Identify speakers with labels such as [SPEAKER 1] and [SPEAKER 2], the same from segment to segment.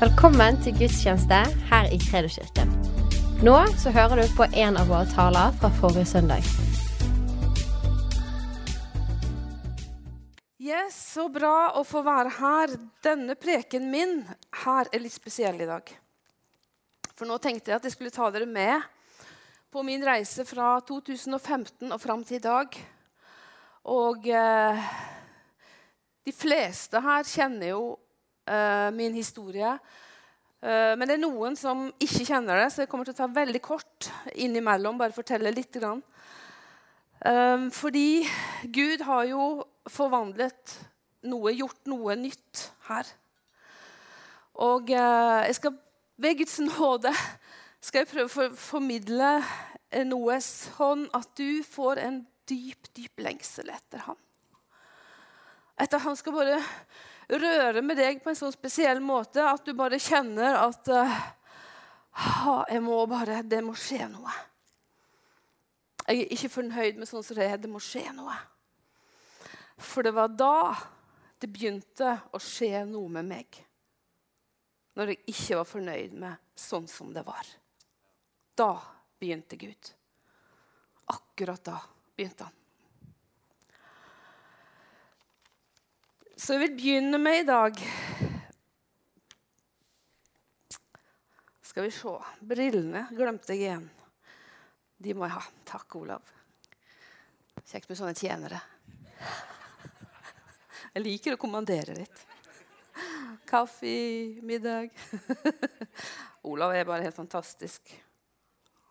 [SPEAKER 1] Velkommen til gudstjeneste her i Kredoskirken. Nå så hører du på en av våre taler fra forrige søndag.
[SPEAKER 2] Yes, Så bra å få være her. Denne preken min her er litt spesiell i dag. For nå tenkte jeg at jeg skulle ta dere med på min reise fra 2015 og fram til i dag. Og eh, de fleste her kjenner jo eh, min historie. Uh, men det er noen som ikke kjenner det, så jeg kommer til å ta veldig kort innimellom. bare fortelle litt. Grann. Um, fordi Gud har jo forvandlet noe, gjort noe nytt her. Og uh, jeg skal ved Guds nåde skal jeg prøve å for, formidle noe sånn at du får en dyp, dyp lengsel etter ham. Etter han skal bare røre med deg på en sånn spesiell måte at du bare kjenner at uh, jeg må bare, Det må skje noe. Jeg er ikke fornøyd med sånn som det er. Det må skje noe. For det var da det begynte å skje noe med meg. Når jeg ikke var fornøyd med sånn som det var. Da begynte Gud. Akkurat da begynte han. Så jeg vil begynne med i dag Skal vi se Brillene glemte jeg igjen. De må jeg ha. Takk, Olav. Kjekt med sånne tjenere. Jeg liker å kommandere litt. Kaffe, middag Olav er bare helt fantastisk.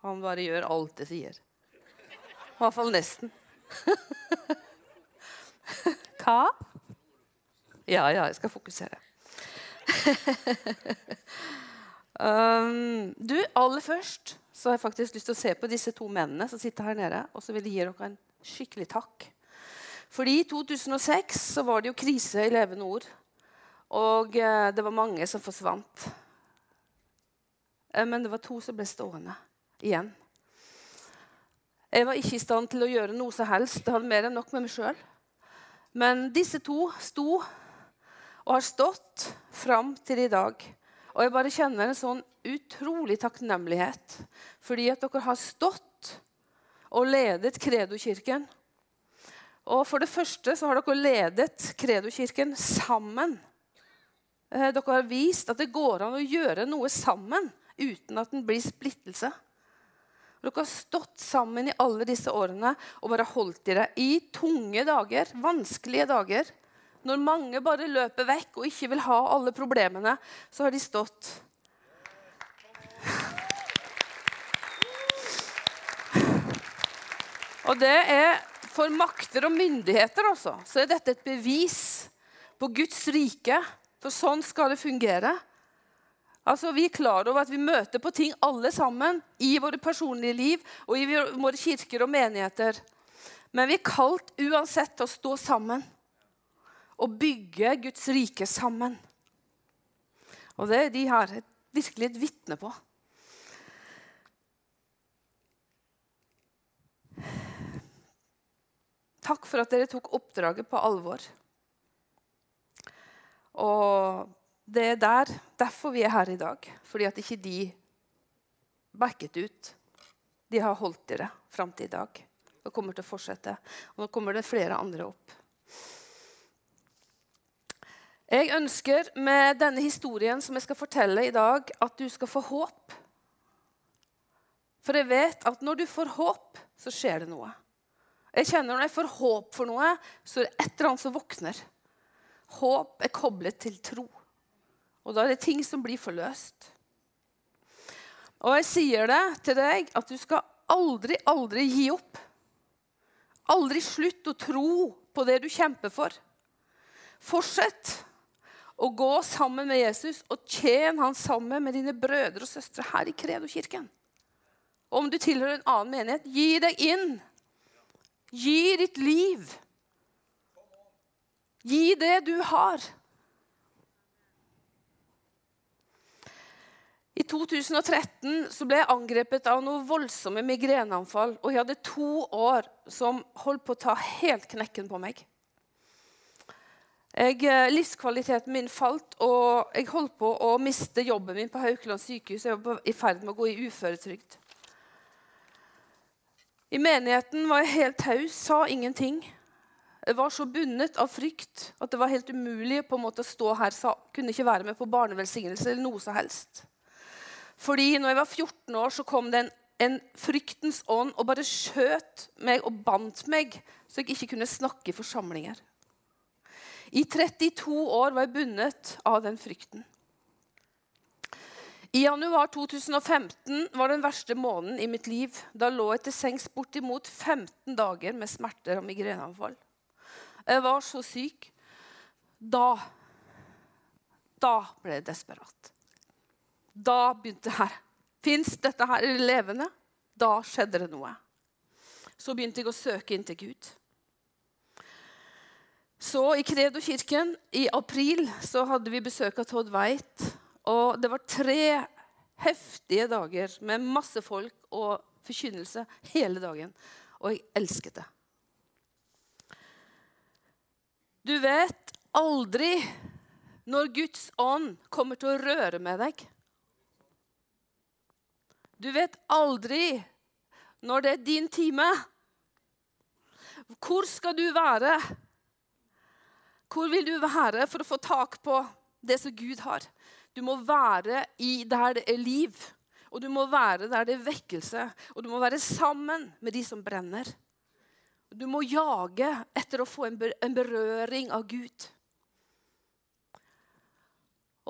[SPEAKER 2] Han bare gjør alt jeg sier. I hvert fall nesten. Hva? Ja, ja, jeg skal fokusere. um, du, aller først så har jeg faktisk lyst til å se på disse to mennene som sitter her nede. Og så vil jeg gi dere en skikkelig takk. Fordi i 2006 så var det jo krise i Levende Ord. Og eh, det var mange som forsvant. Eh, men det var to som ble stående igjen. Jeg var ikke i stand til å gjøre noe som helst. Det hadde mer enn nok med meg sjøl. Men disse to sto og har stått fram til i dag. Og jeg bare kjenner en sånn utrolig takknemlighet fordi at dere har stått og ledet Kredo-kirken. Og for det første så har dere ledet Kredo-kirken sammen. Eh, dere har vist at det går an å gjøre noe sammen uten at den blir splittelse. Dere har stått sammen i alle disse årene og bare holdt dere i tunge dager, vanskelige dager. Når mange bare løper vekk og ikke vil ha alle problemene, så har de stått. Og det er for makter og myndigheter også, så er dette et bevis på Guds rike. For sånn skal det fungere. Altså, Vi er klar over at vi møter på ting alle sammen i våre personlige liv og i våre kirker og menigheter. Men vi er kalt uansett til å stå sammen og bygge Guds rike sammen. Og det de her virkelig et vitne på. Takk for at dere tok oppdraget på alvor. Og det er der, derfor vi er her i dag. Fordi at ikke de backet ut. De har holdt dere fram til i dag og kommer til å fortsette. Og nå kommer det flere andre opp. Jeg ønsker med denne historien som jeg skal fortelle i dag, at du skal få håp. For jeg vet at når du får håp, så skjer det noe. Jeg kjenner Når jeg får håp for noe, så er det et eller annet som våkner. Håp er koblet til tro. Og da er det ting som blir forløst. Og jeg sier det til deg at du skal aldri, aldri gi opp. Aldri slutt å tro på det du kjemper for. Fortsett å gå sammen med Jesus og tjen han sammen med dine brødre og søstre her i Kredo-kirken. Om du tilhører en annen menighet, gi deg inn. Gi ditt liv. Gi det du har. I 2013 så ble jeg angrepet av noen voldsomme migreneanfall. Og jeg hadde to år som holdt på å ta helt knekken på meg. Jeg, eh, livskvaliteten min falt, og jeg holdt på å miste jobben min på Haukeland sykehus. Jeg var i ferd med å gå i uføretrygd. I menigheten var jeg helt taus, sa ingenting. Jeg var så bundet av frykt at det var helt umulig på en måte å stå her. Sa, kunne ikke være med på barnevelsignelse eller noe som helst. Fordi når jeg var 14 år, så kom det en, en fryktens ånd og bare skjøt meg og bandt meg, så jeg ikke kunne snakke i forsamlinger. I 32 år var jeg bundet av den frykten. I januar 2015 var den verste måneden i mitt liv. Da lå jeg til sengs bortimot 15 dager med smerter og migreneanfall. Jeg var så syk. Da Da ble jeg desperat. Da begynte det her. Fins dette her levende? Da skjedde det noe. Så begynte jeg å søke inn til Gud. Så i Kredo-kirken i april så hadde vi besøk av Todd Weit. Og det var tre heftige dager med masse folk og forkynnelse hele dagen. Og jeg elsket det. Du vet aldri når Guds ånd kommer til å røre med deg. Du vet aldri når det er din time. Hvor skal du være? Hvor vil du være for å få tak på det som Gud har? Du må være der det er liv, og du må være der det er vekkelse. Og du må være sammen med de som brenner. Du må jage etter å få en berøring av Gud.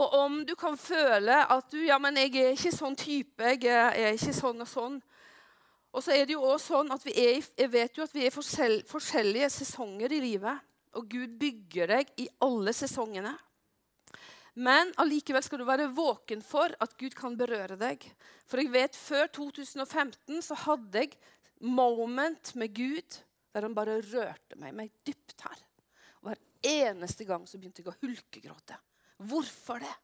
[SPEAKER 2] Og om du kan føle at du ja, men jeg er ikke sånn type, jeg er ikke sånn og sånn Og så er det jo også sånn at vi er, jeg vet jo at vi er i forskjellige sesonger i livet. Og Gud bygger deg i alle sesongene. Men allikevel skal du være våken for at Gud kan berøre deg. For jeg vet før 2015 så hadde jeg moment med Gud der han bare rørte meg, meg dypt her. Og hver eneste gang så begynte jeg å hulkegråte. Hvorfor det?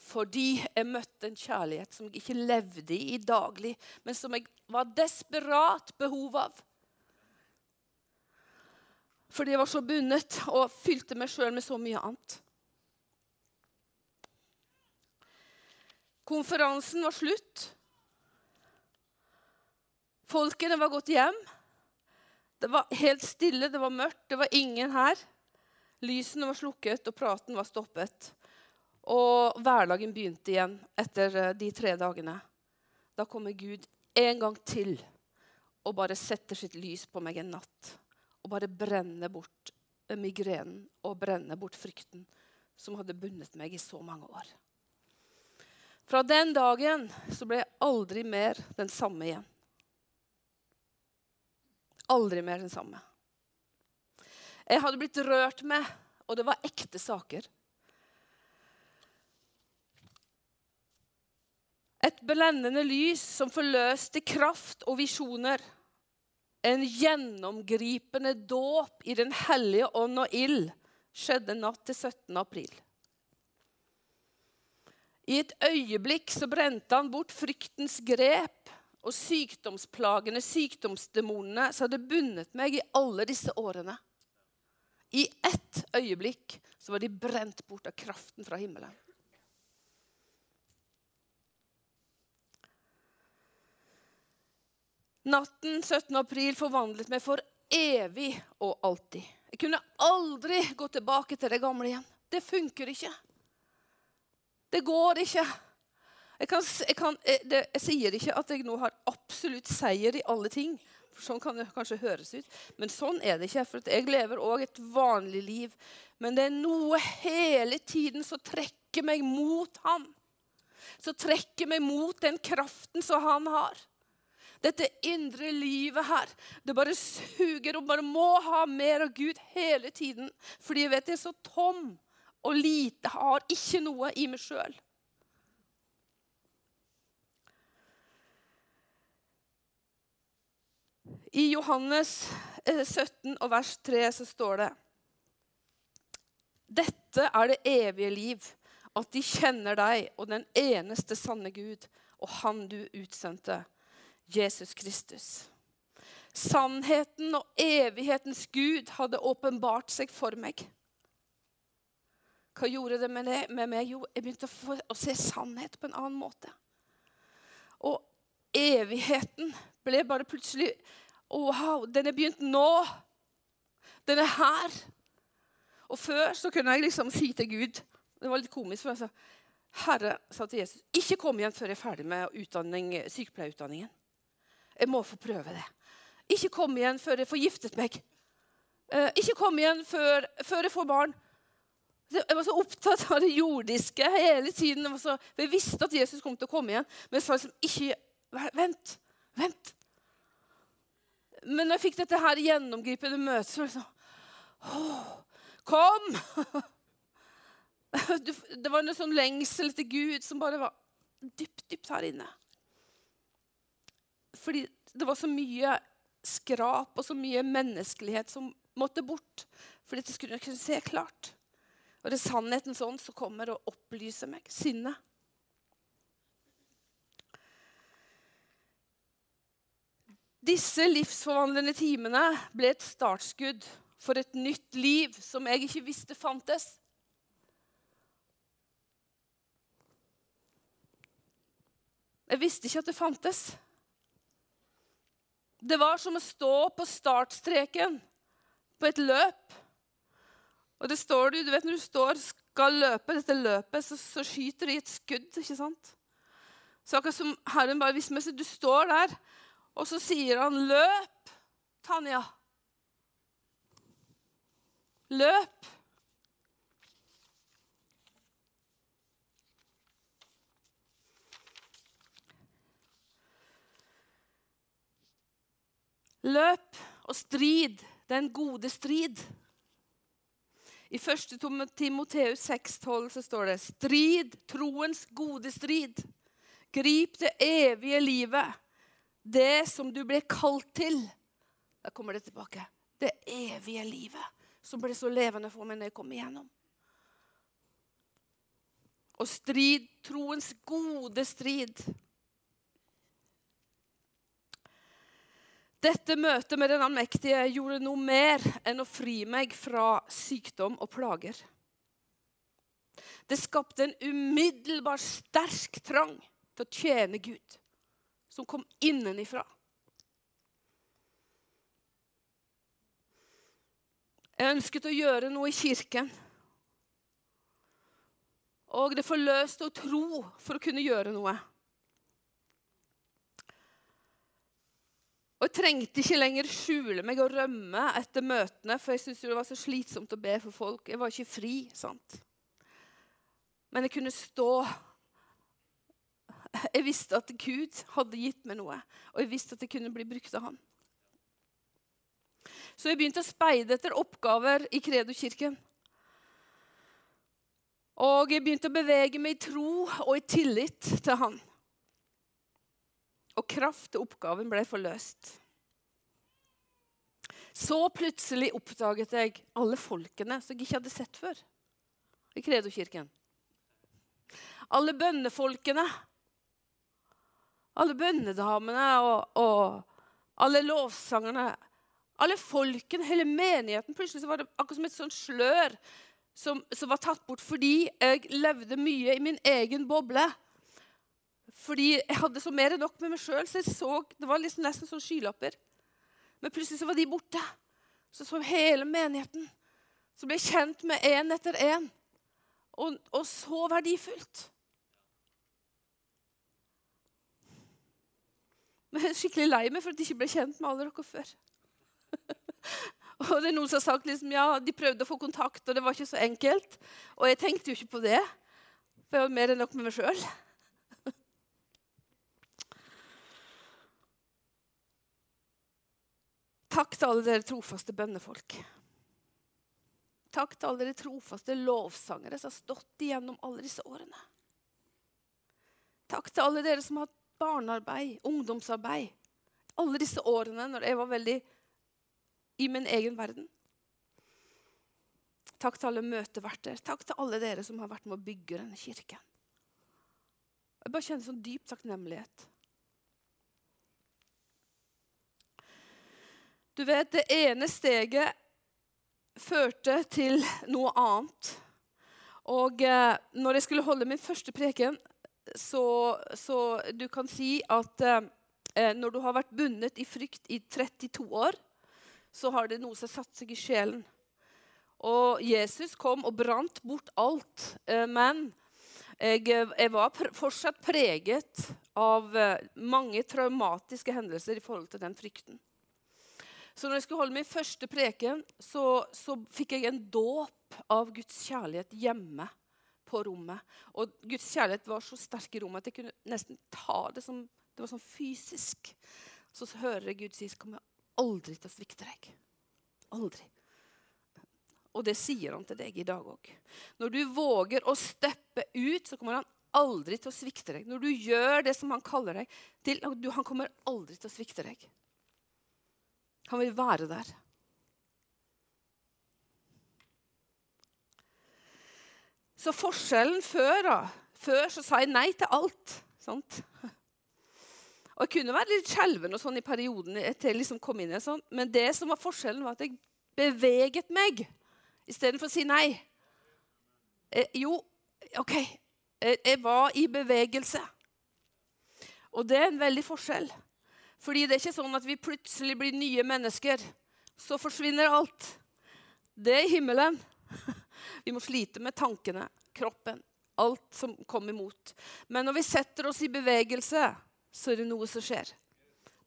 [SPEAKER 2] Fordi jeg møtte en kjærlighet som jeg ikke levde i daglig, men som jeg var desperat behov av. Fordi jeg var så bundet og fylte meg sjøl med så mye annet. Konferansen var slutt. Folkene var gått hjem. Det var helt stille, det var mørkt, det var ingen her. Lysene var slukket, og praten var stoppet. Og hverdagen begynte igjen etter eh, de tre dagene. Da kommer Gud en gang til og bare setter sitt lys på meg en natt og bare brenne bort migrenen og brenne bort frykten som hadde bundet meg i så mange år. Fra den dagen så ble jeg aldri mer den samme igjen. Aldri mer den samme. Jeg hadde blitt rørt med, og det var ekte saker. Et blendende lys som forløste kraft og visjoner en gjennomgripende dåp i Den hellige ånd og ild skjedde natt til 17. april. I et øyeblikk så brente han bort fryktens grep og sykdomsplagene, sykdomsdemonene, som hadde bundet meg i alle disse årene. I ett øyeblikk så var de brent bort av kraften fra himmelen. Natten 17. april forvandlet meg for evig og alltid. Jeg kunne aldri gå tilbake til det gamle igjen. Det funker ikke. Det går ikke. Jeg, kan, jeg, kan, jeg, det, jeg, sier ikke at jeg nå har absolutt seier i alle ting. For sånn kan det kanskje høres ut. Men sånn er det ikke. For jeg lever òg et vanlig liv. Men det er noe hele tiden som trekker meg mot ham. Som trekker meg mot den kraften som han har. Dette indre livet her. Det bare suger og bare må ha mer av Gud hele tiden. Fordi jeg vet jeg er så tom og lite, har ikke noe i meg sjøl. I Johannes 17 eh, og vers 3 så står det Dette er det evige liv, at de kjenner deg og den eneste sanne Gud, og Han du utsendte, Jesus Kristus. Sannheten og evighetens Gud hadde åpenbart seg for meg. Hva gjorde det med, det, med meg? Jo, jeg begynte å, få, å se sannhet på en annen måte. Og evigheten ble bare plutselig Wow, den er begynt nå. Den er her. Og før så kunne jeg liksom si til Gud Det var litt komisk. for jeg sa, Herre sa til Jesus, ikke kom igjen før jeg er ferdig med utdanning, sykepleierutdanningen. Jeg må få prøve det. Ikke kom igjen før jeg får giftet meg. Eh, ikke kom igjen før, før, jeg får barn. Jeg var så opptatt av det jordiske hele tiden. Jeg, så, jeg visste at Jesus kom til å komme igjen. Men jeg sa liksom ikke Vent. Vent. Men når jeg fikk dette her gjennomgripende møtet, så var det sånn Kom! Det var en sånn lengsel til Gud som bare var dypt, dypt her inne. Fordi det var så mye skrap og så mye menneskelighet som måtte bort. Fordi jeg skulle kunne se klart. Og det er sannheten sånn som kommer og opplyser meg. Sinnet. Disse livsforvandlende timene ble et startskudd for et nytt liv som jeg ikke visste fantes. Jeg visste ikke at det fantes. Det var som å stå på startstreken på et løp. Og det står du, du vet Når du står skal løpe dette løpet, så, så skyter de et skudd. ikke sant? Så akkurat som Herren bare så Du står der, og så sier han, 'Løp, Tanja'. Løp. Løp og strid den gode strid. I 1. Timoteus 6,12 så står det Strid troens gode strid. Grip det evige livet, det som du ble kalt til. Da kommer det tilbake. Det evige livet som ble så levende for meg når jeg kom igjennom. Og strid troens gode strid. Dette møtet med den allmektige gjorde noe mer enn å fri meg fra sykdom og plager. Det skapte en umiddelbar sterk trang til å tjene Gud, som kom innenifra. Jeg ønsket å gjøre noe i kirken. Og det forløste å tro for å kunne gjøre noe. Og Jeg trengte ikke lenger skjule meg og rømme etter møtene, for jeg syntes det var så slitsomt å be for folk. Jeg var ikke fri. sant? Men jeg kunne stå Jeg visste at Gud hadde gitt meg noe, og jeg visste at jeg kunne bli brukt av Han. Så jeg begynte å speide etter oppgaver i Kredo-kirken. Og jeg begynte å bevege meg i tro og i tillit til Han og kraft til oppgaven ble forløst. Så plutselig oppdaget jeg alle folkene som jeg ikke hadde sett før i Kredokirken. Alle bønnefolkene. Alle bønnedamene og, og, alle lovsangerne. Alle folkene, hele menigheten. Plutselig var det akkurat som et sånt slør som, som var tatt bort fordi jeg levde mye i min egen boble. Fordi jeg hadde så mer enn nok med meg sjøl, så jeg så, det var liksom nesten sånn skylapper. Men plutselig så var de borte. Så så hele menigheten. Så ble jeg kjent med én etter én. Og, og, så verdifullt. Men jeg er skikkelig lei meg for at jeg ikke ble kjent med alle dere før. og det er Noen som har sagt liksom, ja, de prøvde å få kontakt, og det var ikke så enkelt. Og jeg tenkte jo ikke på det, for jeg var mer enn nok med meg sjøl. Takk til alle dere trofaste bønnefolk. Takk til alle dere trofaste lovsangere som har stått igjennom alle disse årene. Takk til alle dere som har hatt barnearbeid, ungdomsarbeid, alle disse årene når jeg var veldig i min egen verden. Takk til alle møteverter. Takk til alle dere som har vært med å bygge denne kirken. Jeg bare kjenner sånn dyp takknemlighet. Du vet, det ene steget førte til noe annet. Og eh, når jeg skulle holde min første preken, så, så du kan si at eh, eh når du har vært bundet i frykt i 32 år, så har det noe som har satt seg i sjelen. Og Jesus kom og brant bort alt. Eh, men jeg, eh, jeg var pr fortsatt preget av eh, mange traumatiske hendelser i forhold til den frykten. Så når jeg skulle holde min første preken, så, så fikk jeg en dåp av Guds kjærlighet hjemme på rommet. Og Guds kjærlighet var så sterk i rommet at jeg kunne nesten ta det som det var sånn fysisk. Så, hører jeg Gud si jeg kommer aldri til å svikte deg. Aldri. Og det sier han til deg i dag òg. Når du våger å steppe ut, så kommer han aldri til å svikte deg. Når du gjør det som han kaller deg til, Han kommer aldri til å svikte deg. Han vil være der. Så forskjellen før da, Før så sa jeg nei til alt. sant? Og Jeg kunne være litt skjelven sånn i perioden etter jeg liksom kom inn i sånn, men det som var forskjellen, var at jeg beveget meg istedenfor å si nei. Eh, jo, OK. Jeg, jeg var i bevegelse. Og det er en veldig forskjell. Fordi det er ikke sånn at vi plutselig blir nye mennesker. Så forsvinner alt. Det er himmelen. Vi må slite med tankene, kroppen, alt som kommer imot. Men når vi setter oss i bevegelse, så er det noe som skjer.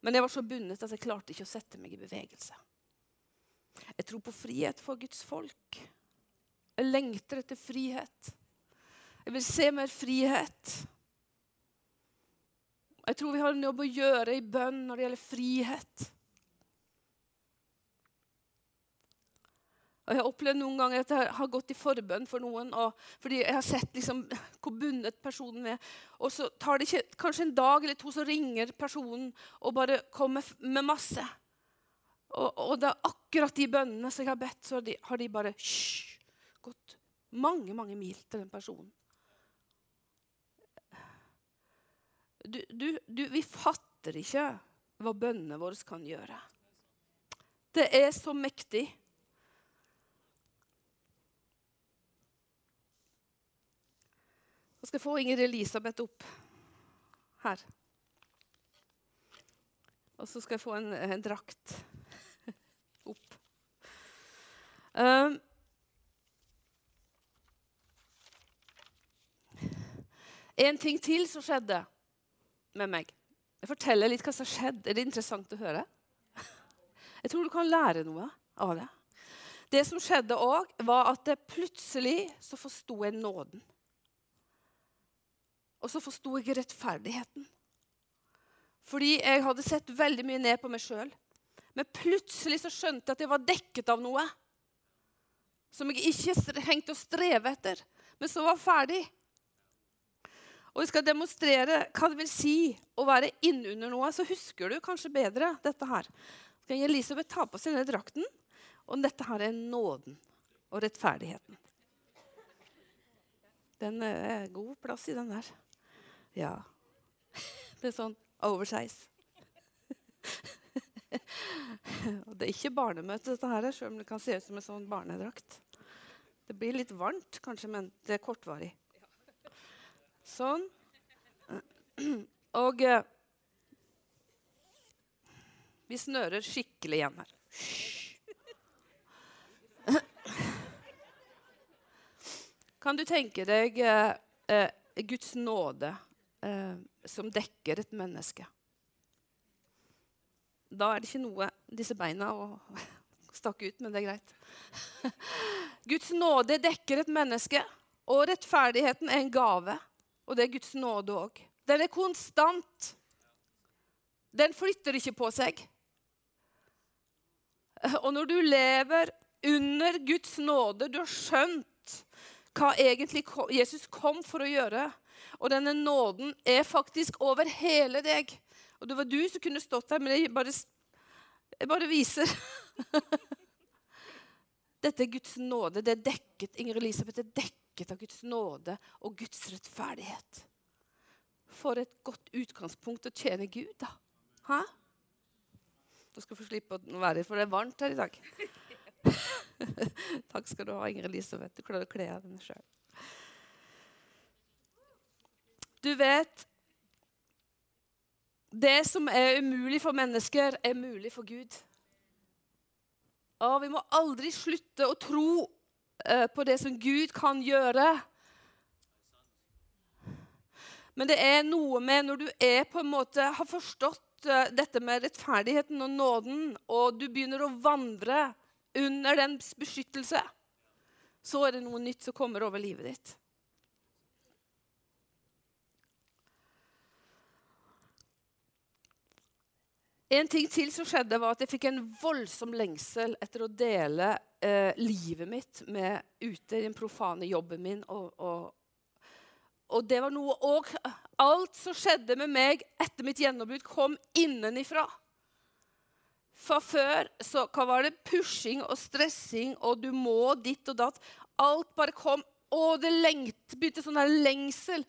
[SPEAKER 2] Men jeg var så bundet at jeg klarte ikke å sette meg i bevegelse. Jeg tror på frihet for Guds folk. Jeg lengter etter frihet. Jeg vil se mer frihet. Jeg tror vi har en jobb å gjøre i bønn når det gjelder frihet. Og Jeg har opplevd noen ganger at jeg har gått i forbønn for noen. fordi jeg har sett liksom hvor bundet personen er. Og så tar det ikke, kanskje en dag eller to, så ringer personen og bare kommer med masse. Og, og det er akkurat de bønnene som jeg har bedt, så har de, har de bare shh, gått mange, mange mil til den personen. Du, du, du, Vi fatter ikke hva bønnene våre kan gjøre. Det er så mektig. Jeg skal få Inger Elisabeth opp her. Og så skal jeg få en, en drakt opp. Um, en ting til som skjedde med meg. Jeg forteller litt hva som har skjedd. Er det interessant å høre? Jeg tror du kan lære noe av det. Det som skjedde òg, var at plutselig så forsto jeg nåden. Og så forsto jeg rettferdigheten. Fordi jeg hadde sett veldig mye ned på meg sjøl. Men plutselig så skjønte jeg at jeg var dekket av noe som jeg ikke hengte å streve etter, men som var ferdig. Og vi skal demonstrere hva det vil si å være innunder noe. Så husker du kanskje bedre dette her. Skal Elisabeth ta på seg denne drakten? Og dette her er nåden og rettferdigheten. Den er god plass i den der. Ja. Det er sånn oversize. Det er ikke barnemøte, dette her, selv om det kan se ut som en sånn barnedrakt. Det blir litt varmt, kanskje, men det er kortvarig. Sånn. Og eh, vi snører skikkelig igjen her. Kan du tenke deg eh, eh, Guds nåde eh, som dekker et menneske? Da er det ikke noe disse beina å stakke ut, men det er greit. Guds nåde dekker et menneske, og rettferdigheten er en gave. Og det er Guds nåde òg. Den er konstant. Den flytter ikke på seg. Og når du lever under Guds nåde, du har skjønt hva egentlig Jesus kom for å gjøre, og denne nåden er faktisk over hele deg. Og det var du som kunne stått der, men jeg bare, jeg bare viser. Dette er Guds nåde. Det er dekket Inger Elisabeth, det er dekket dekket av Guds nåde og Guds rettferdighet. For et godt utgangspunkt å tjene Gud, da. Hæ? Du skal få slippe å være for det er varmt her i dag. Takk skal du ha, Ingrid Elisabeth. Du klarer å kle av deg sjøl. Du vet Det som er umulig for mennesker, er mulig for Gud. Og vi må aldri slutte å tro på det som Gud kan gjøre. Men det er noe med når du er på en måte har forstått uh, dette med rettferdigheten og nåden, og du begynner å vandre under dens beskyttelse, så er det noe nytt som kommer over livet ditt. En ting til som skjedde, var at jeg fikk en voldsom lengsel etter å dele eh, livet mitt med ute i den profane jobben min og, og, og det var noe òg Alt som skjedde med meg etter mitt gjennombrudd, kom innenifra. For før så var det pushing og stressing og du må ditt og datt. Alt bare kom. Å, det lengt, begynte sånn her lengsel.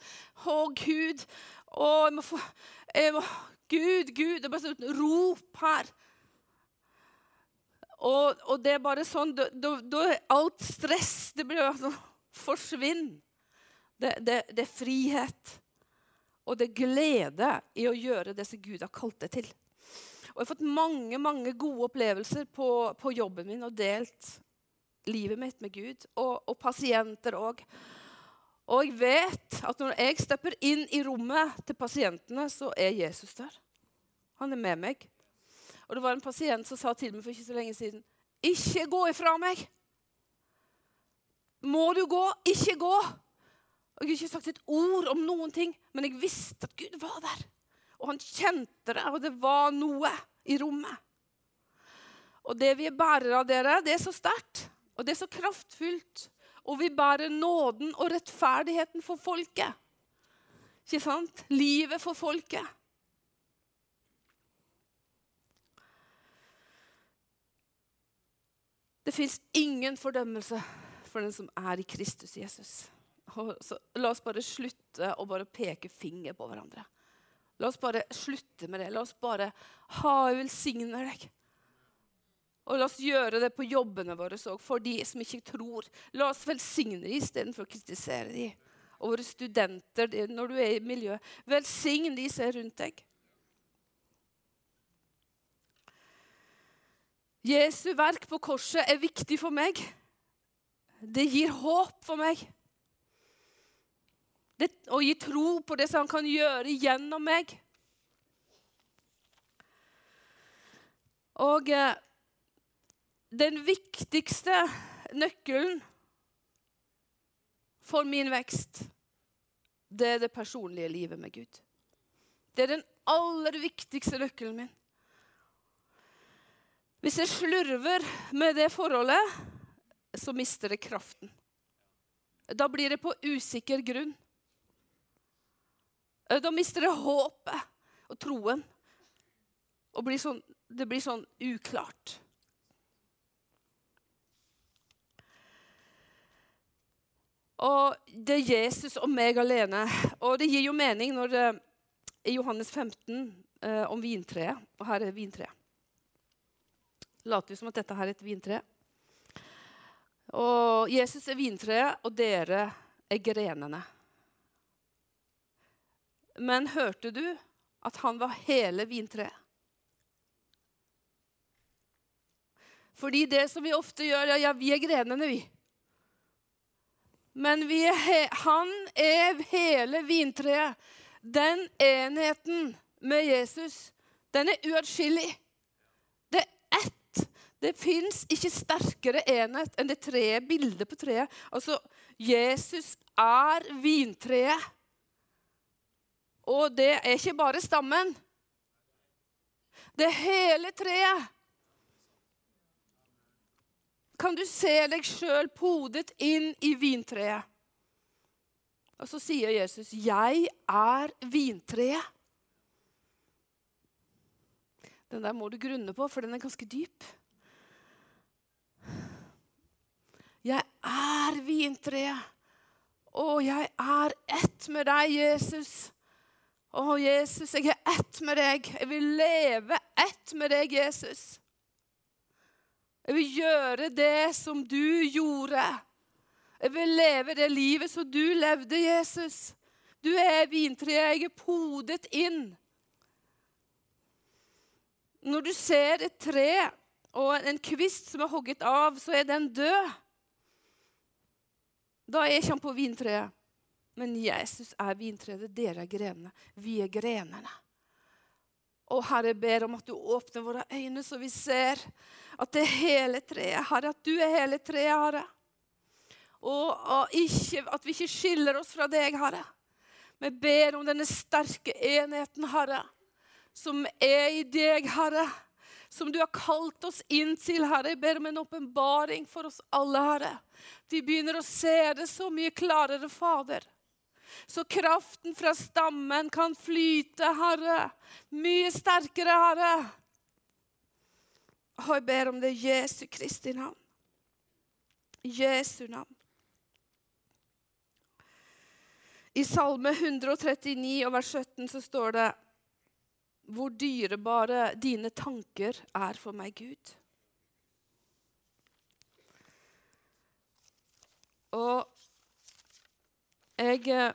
[SPEAKER 2] Å, Gud. Å, jeg må få jeg må, Gud, Gud. Det er bare sånn rop her. Og, og, det er bare sånn Da, er alt stress det blir sånn Forsvinn. Det, det, det, er frihet. Og det er glede i å gjøre det som Gud har kalt det til. Og Jeg har fått mange mange gode opplevelser på, på jobben min og delt livet mitt med Gud. Og, og pasienter òg. Og jeg vet at når jeg stepper inn i rommet til pasientene, så er Jesus der. Han er med meg. Og det var en pasient som sa til meg for ikke så lenge siden Ikke gå ifra meg! Må du gå? Ikke gå! Og Jeg har ikke sagt et ord om noen ting, men jeg visste at Gud var der. Og han kjente det, og det var noe i rommet. Og det vi bærer av dere, det er så sterkt, og det er så kraftfullt. Og vi bærer nåden og rettferdigheten for folket. Ikke sant? Livet for folket. Det fins ingen fordømmelse for den som er i Kristus Jesus. Så la oss bare slutte å bare peke finger på hverandre. La oss bare slutte med det. La oss bare ha velsigne deg. Og la oss gjøre det på jobbene våre òg, for de som ikke tror. La oss velsigne dem istedenfor å kritisere dem. Og våre studenter når du er i miljøet. Velsign de som er rundt deg. Jesu verk på korset er viktig for meg. Det gir håp for meg det, å gi tro på det som han kan gjøre gjennom meg. Og eh, den viktigste nøkkelen for min vekst, det er det personlige livet med Gud. Det er den aller viktigste nøkkelen min. Hvis jeg slurver med det forholdet, så mister det kraften. Da blir det på usikker grunn. Eh, da mister det håpet og troen. Og blir sånn, det blir sånn uklart. Og det er Jesus og meg alene. Og det gir jo mening når det i Johannes 15 eh, om vintreet. Og her er vintreet. Later vi som at dette her er et vintre. Og Jesus er vintreet, og dere er grenene. Men hørte du at han var hele vintreet? Fordi det som vi ofte gjør Ja, ja vi er grenene, vi. Men vi er han er hele vintreet. Den enheten med Jesus, den er uatskillelig. Det er ett. Det fins ikke sterkere enhet enn det treet, bildet på treet. Altså, Jesus er vintreet. Og det er ikke bare stammen. Det er hele treet. Kan du se deg sjøl podet inn i vintreet? Og så sier Jesus, 'Jeg er vintreet'. Den der må du grunne på, for den er ganske dyp. Jeg er vintreet, og jeg er ett med deg, Jesus. Å, Jesus, jeg er ett med deg. Jeg vil leve ett med deg, Jesus. Jeg vil gjøre det som du gjorde. Jeg vil leve det livet som du levde, Jesus. Du er vintreet. Jeg er podet inn. Når du ser et tre og en kvist som er hogget av, så er den død. Da er ikke han på vintreet. Men Jesus er vintreet, dere er grenene. Vi er grenene. Og Herre, jeg ber om at du åpner våre øyne, så vi ser at det er hele treet, Herre. At du er hele treet, Herre. Og, og ikke, at vi ikke skiller oss fra deg, Herre. Vi ber om denne sterke enheten, Herre, som er i deg, Herre. Som du har kalt oss inn til, Herre. Jeg ber om en åpenbaring for oss alle, Herre. Vi begynner å se det så mye klarere, Fader. Så kraften fra stammen kan flyte, Herre. Mye sterkere, Herre. Og jeg ber om det i Jesu Kristi navn. Jesu navn. I Salme 139 og vers 17 så står det Hvor dyrebare dine tanker er for meg, Gud. Og jeg eh,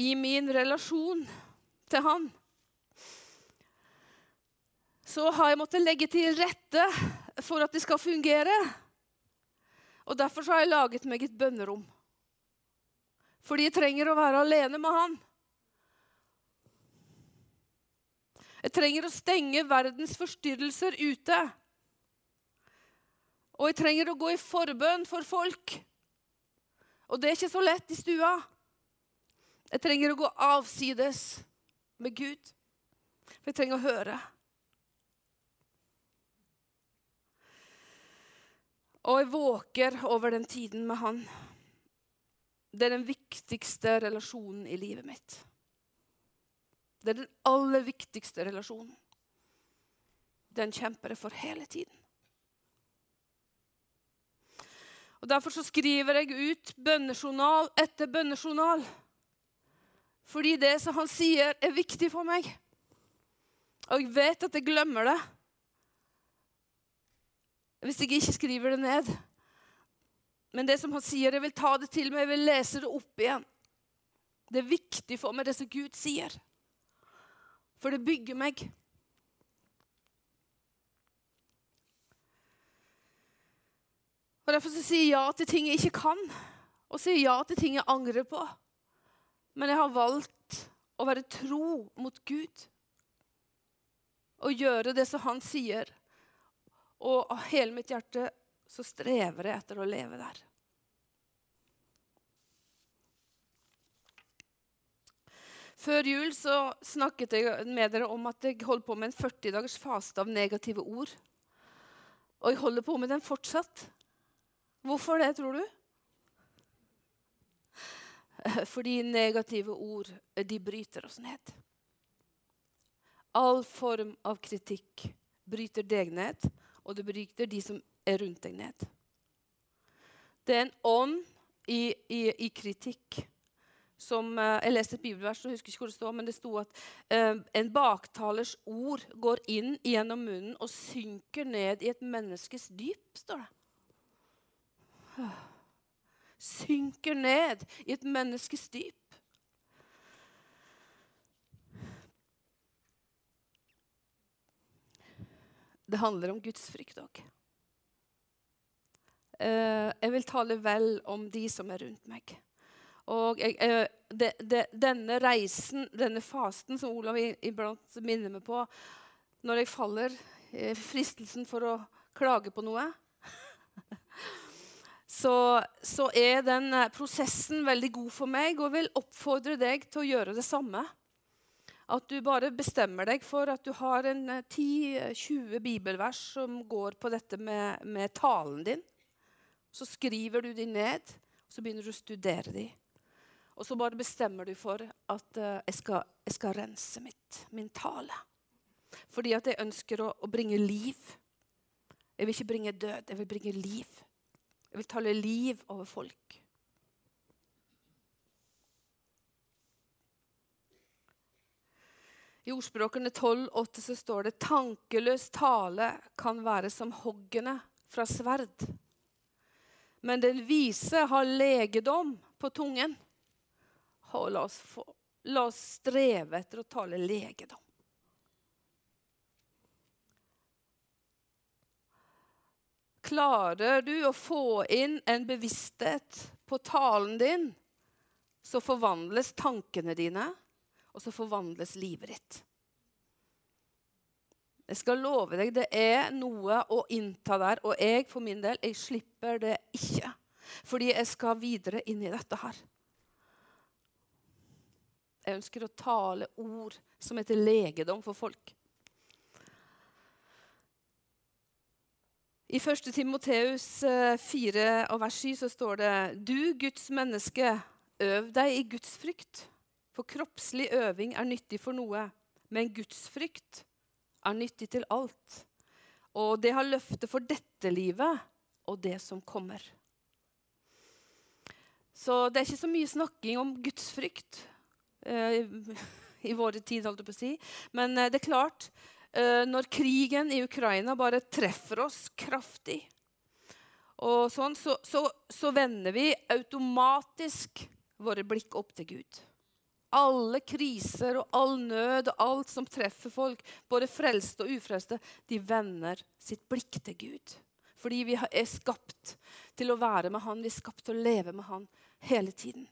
[SPEAKER 2] I min relasjon til han så har jeg måttet legge til rette for at det skal fungere. Og Derfor har jeg laget meg et bønnerom. Fordi jeg trenger å være alene med han. Jeg trenger å stenge verdens forstyrrelser ute. Og jeg trenger å gå i forbønn for folk. Og det er ikke så lett i stua. Jeg trenger å gå avsides med Gud. For jeg trenger å høre. Og jeg våker over den tiden med han. Det er den viktigste relasjonen i livet mitt. Det er den aller viktigste relasjonen. Den kjemper jeg for hele tiden. Og Derfor så skriver jeg ut bønnejournal etter bønnejournal. Fordi det som han sier, er viktig for meg. Og jeg vet at jeg glemmer det hvis jeg ikke skriver det ned. Men det som han sier, jeg vil ta det til meg, jeg vil lese det opp igjen. Det er viktig for meg, det som Gud sier. For det bygger meg. Og Derfor så sier jeg ja til ting jeg ikke kan, og sier ja til ting jeg angrer på. Men jeg har valgt å være tro mot Gud og gjøre det som han sier. Og av hele mitt hjerte så strever jeg etter å leve der. Før jul så snakket jeg med dere om at jeg holdt på med en 40 dagers faste av negative ord. Og jeg holder på med den fortsatt. Hvorfor det, tror du? Fordi negative ord de bryter oss ned. All form av kritikk bryter deg ned, og det bryter de som er rundt deg, ned. Det er en ånd i, i, i kritikk som uh, Jeg leste et bibelvers, jeg husker ikke hvor det står, men det sto at uh, en baktalers ord går inn gjennom munnen og synker ned i et menneskes dyp, står det. Synker ned i et menneskes dyp. Det handler om Guds frykt òg. Uh, jeg vil tale vel om de som er rundt meg. Og uh, de, de, denne reisen, denne fasten som Olav iblant minner meg på når jeg faller i fristelsen for å klage på noe så, så, er den eh, prosessen veldig god for meg, og vil oppfordre deg til å gjøre det samme. At du bare bestemmer deg for at du har en 10-20 eh, bibelvers som går på dette med, med, talen din. Så skriver du de ned, og så begynner du å studere de. Og så bare bestemmer du for at uh, jeg, skal, jeg, skal, rense mitt, min tale. Fordi at jeg ønsker å, å bringe liv. Jeg vil ikke bringe død, jeg vil bringe liv. Jeg vil tale liv over folk. I ordspråkene 12,8 så står det tankeløs tale kan være som hoggene fra sverd. Men den vise har legedom på tungen. Og la oss, få, la oss streve etter å tale legedom. Klarer du å få inn en bevissthet på talen din, så forvandles tankene dine, og så forvandles livet ditt. Jeg skal love deg, det er noe å innta der. Og jeg for min del, jeg slipper det ikke. Fordi jeg skal videre inn i dette her. Jeg ønsker å tale ord som heter legedom for folk. I 1. Timoteus 4 og vers 7 så står det Du, Guds menneske, øv deg i Guds frykt. For kroppslig øving er nyttig for noe, men Guds frykt er nyttig til alt. Og det har løfte for dette livet og det som kommer. Så det er ikke så mye snakking om gudsfrykt eh, i våre tid, holdt jeg på å si. Men eh, det er klart, eh, når krigen i Ukraina bare treffer oss kraftig, og sånn, så, så, så vender vi automatisk våre blikk opp til Gud alle kriser og all nød og alt som treffer folk, både frelste og ufrelste, de vender sitt blikk til Gud. Fordi vi er skapt til å være med Han, vi er skapt til å leve med Han hele tiden.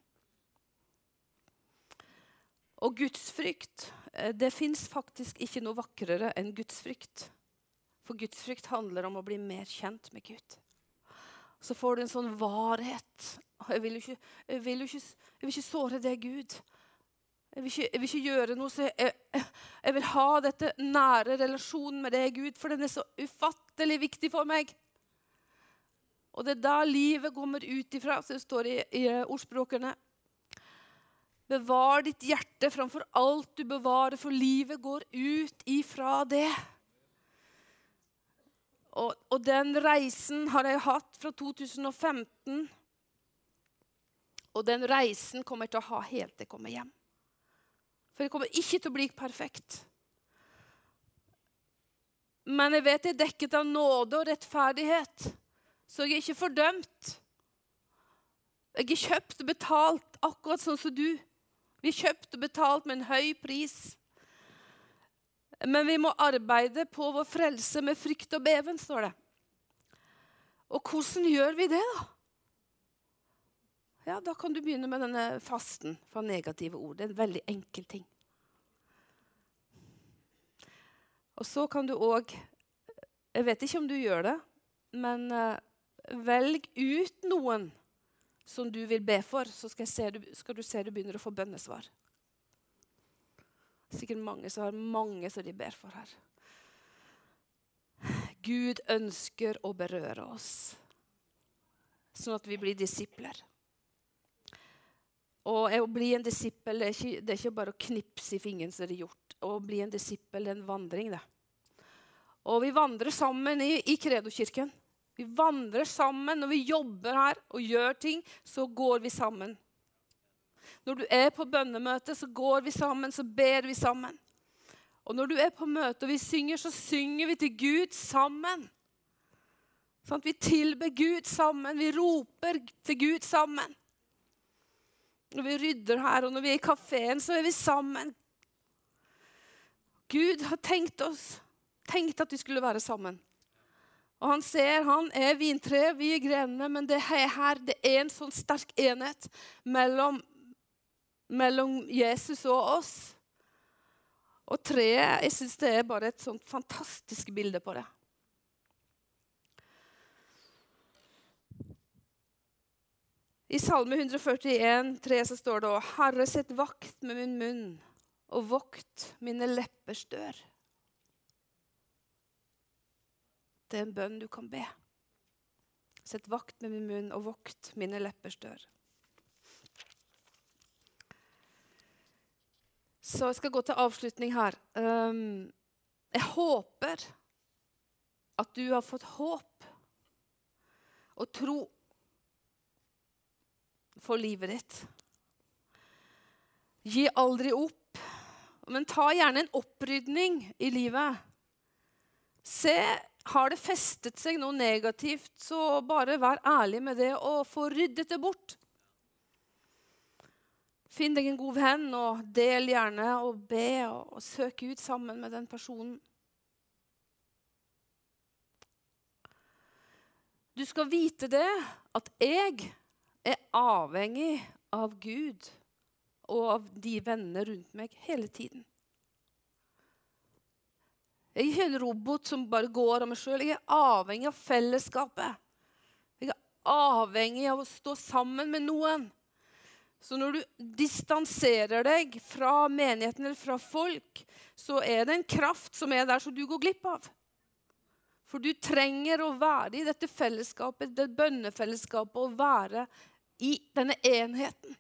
[SPEAKER 2] Og gudsfrykt eh, Det fins faktisk ikke noe vakrere enn gudsfrykt. For gudsfrykt handler om å bli mer kjent med Gud. Så får du en sånn varhet. Jeg vil ikke, jeg vil ikke, jeg vil ikke såre det, Gud. Jeg vil, ikke, jeg vil ikke, gjøre noe, så jeg, jeg, vil ha dette nære relasjonen med deg, Gud, for den er så ufattelig viktig for meg. Og det er da livet kommer ut ifra, som det står i, i ordspråkene. Bevar ditt hjerte framfor alt du bevarer, for livet går ut ifra det. Og, og den reisen har jeg hatt fra 2015. Og den reisen kommer jeg til å ha helt til jeg kommer hjem. For jeg kommer ikke til å bli perfekt. Men jeg vet jeg er dekket av nåde og rettferdighet, så jeg er ikke fordømt. Jeg er kjøpt og betalt akkurat sånn som du. Vi kjøpt og betalt med en høy pris. Men vi må arbeide på vår frelse med frykt og beven, står det. Og hvordan gjør vi det, da? ja, da kan du begynne med denne fasten fra negative ord. Det er en veldig enkel ting. Og så kan du òg Jeg vet ikke om du gjør det, men uh, velg ut noen som du vil be for, så skal, se, skal, du se du begynner å få bønnesvar. Sikkert mange som har mange som de ber for her. Gud ønsker å berøre oss, sånn at vi blir disipler. Og Å bli en disippel det er, ikke, det er ikke bare å knipse i fingeren, som det er gjort. Å bli en disippel er en vandring. det. Og vi vandrer sammen i, i Kredokirken. Vi vandrer sammen. Når vi jobber her og gjør ting, så går vi sammen. Når du er på bønnemøte, så går vi sammen, så ber vi sammen. Og når du er på møte og vi synger, så synger vi til Gud sammen. Sånn, vi tilber Gud sammen. Vi roper til Gud sammen. Når vi rydder her, og når vi er i kafeen, så er vi sammen. Gud har tenkt oss, tenkt at vi skulle være sammen. Og han ser, han er vintre, vi er grenene, men det her det er en sånn sterk enhet mellom, mellom Jesus og oss. Og treet Jeg syns det er bare et sånt fantastisk bilde på det. I Salme 141, 3, så står det Herre, sett vakt med min munn og vokt mine leppers dør. Det er en bønn du kan be. Sett vakt med min munn og vokt mine leppers dør. Så jeg skal gå til avslutning her. Um, jeg håper at du har fått håp og tro for livet ditt. Gi aldri opp, men ta gjerne en opprydning i livet. Se, har det festet seg noe negativt, så bare vær ærlig med det og få ryddet det bort. Finn deg en god venn, og del gjerne og be og, og søk ut sammen med den personen. Du skal vite det at jeg er avhengig av Gud og av de vennene rundt meg hele tiden. Jeg er ikke en robot som bare går av meg sjøl. Jeg er avhengig av fellesskapet. Jeg er avhengig av å stå sammen med noen. Så når du distanserer deg fra menigheten eller fra folk, så er det en kraft som er der som du går glipp av. For du trenger å være i dette fellesskapet, det bønnefellesskapet, og være i denne enheten.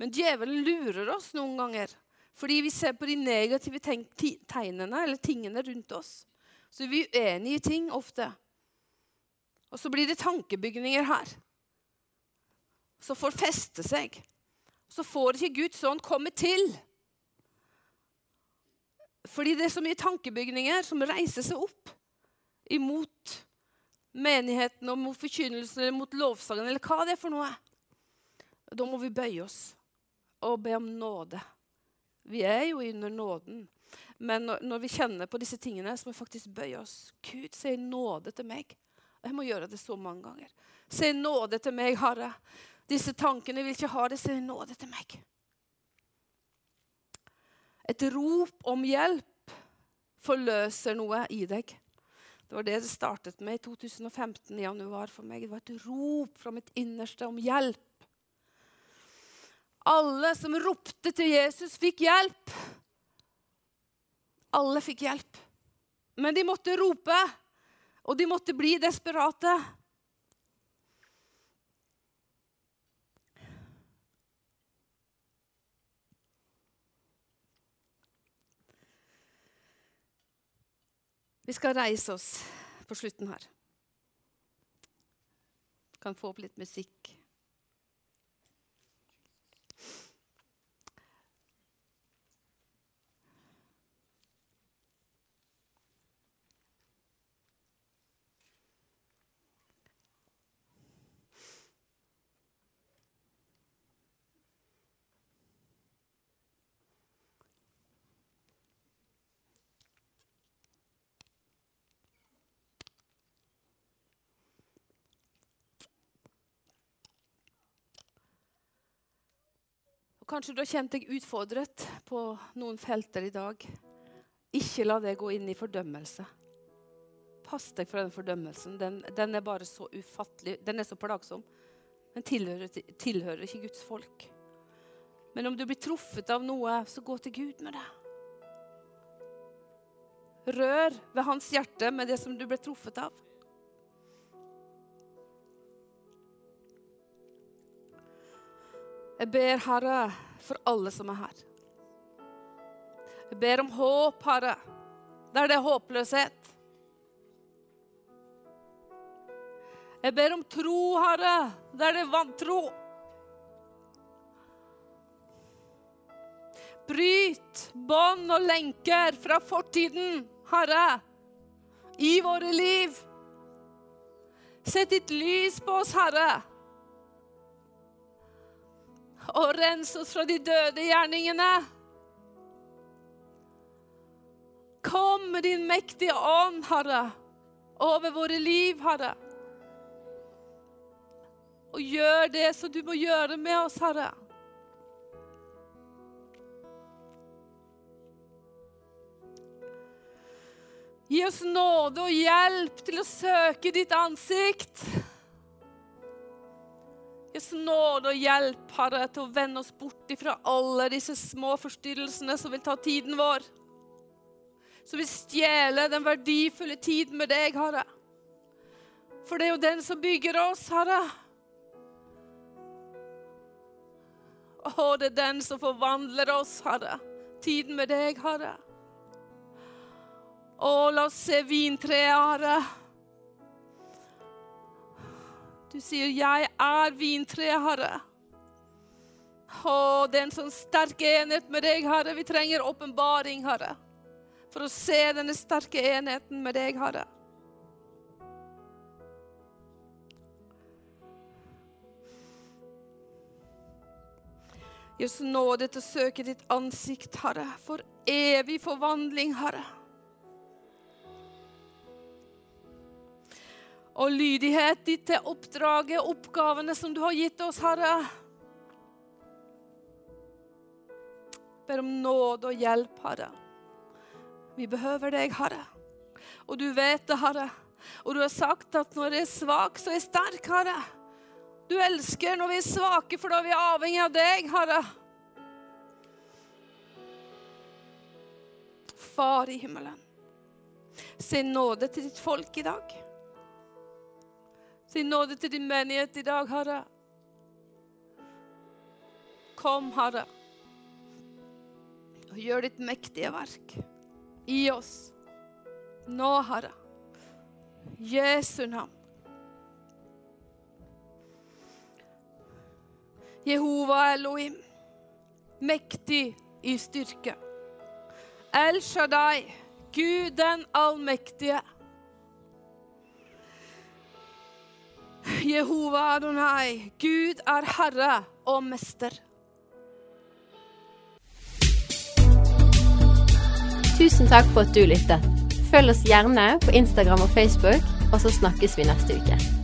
[SPEAKER 2] Men djevelen lurer oss noen ganger fordi vi ser på de negative tegnene eller tingene rundt oss. Så vi er uenige i ting ofte. Og så blir det tankebygninger her. Så får feste seg. Så får ikke Guds ånd komme til. Fordi det er så mye tankebygninger som reiser seg opp imot menigheten og mot forkynnelsen eller mot lovsangen eller hva det er for noe. Da må vi bøye oss og be om nåde. Vi er jo under nåden. Men når, vi kjenner på disse tingene, så må vi faktisk bøye oss. Gud, si nåde til meg. Jeg må gjøre det så mange ganger. Si nåde til meg, Herre. Disse tankene vil ikke ha det. Si nåde til meg. Et rop om hjelp forløser noe i deg. Det var det det startet med i 2015 i januar for meg. Det var et rop fra mitt innerste om hjelp. Alle som ropte til Jesus, fikk hjelp. Alle fikk hjelp. Men de måtte rope, og de måtte bli desperate. Vi skal reise oss på slutten her. Kan få opp litt musikk. Kanskje du har kjent deg utfordret på noen felter i dag. Ikke la det gå inn i fordømmelse. Pass deg for den fordømmelsen. Den, den er bare så ufattelig. Den er så plagsom. Den tilhører, tilhører ikke Guds folk. Men om du blir truffet av noe, så gå til Gud med det. Rør ved hans hjerte med det som du ble truffet av. Jeg ber, Herre, for alle som er her. Jeg ber om håp, Herre, der det er håpløshet. Jeg ber om tro, Herre, der det er vantro. Bryt bånd og lenker fra fortiden, Herre, i våre liv. Sett ditt lys på oss, Herre og rens oss fra de døde gjerningene. Kom med din mektige ånd, Herre, over våre liv, Herre. Og gjør det som du må gjøre med oss, Herre. Gi oss nåde og hjelp til å søke ditt ansikt. Oss nåde og hjelp, Herre, til å vende oss bort ifra alle disse små forstyrrelsene som vil ta tiden vår. Som vil stjele den verdifulle tiden med deg, Herre. For det er jo den som bygger oss, Herre. Å, det er den som forvandler oss, Herre. Tiden med deg, Herre. Å, la oss se vintreet, Herre. Du sier, 'Jeg er vintreet, Herre'. Å, det er en sånn sterk enhet med deg, Herre. Vi trenger åpenbaring, Herre, for å se denne sterke enheten med deg, Herre. Gi oss nåde til å søke ditt ansikt, Herre, for evig forvandling, Herre. Og lydighet ditt til oppdraget, oppgavene som du har gitt oss, Herre. Ber om nåde og hjelp, Herre. Vi behøver deg, Herre. Og du vet det, Herre. Og du har sagt at når jeg er svak, så er jeg sterk, Herre. Du elsker når vi er svake, for da er vi avhengig av deg, Herre. Far i himmelen, se nåde til ditt folk i dag. Se nåde til din menighet i dag, Herre. Kom, Herre, og gjør ditt mektige verk i oss nå, Herre. Jesu navn. Jehova Elohim, mektig i styrke. El Shaddai, Gud den allmektige. Jehova Adonai, Gud er herre og mester.
[SPEAKER 1] Tusen takk for at du lyttet. Følg oss gjerne på Instagram og Facebook, og så snakkes vi neste uke.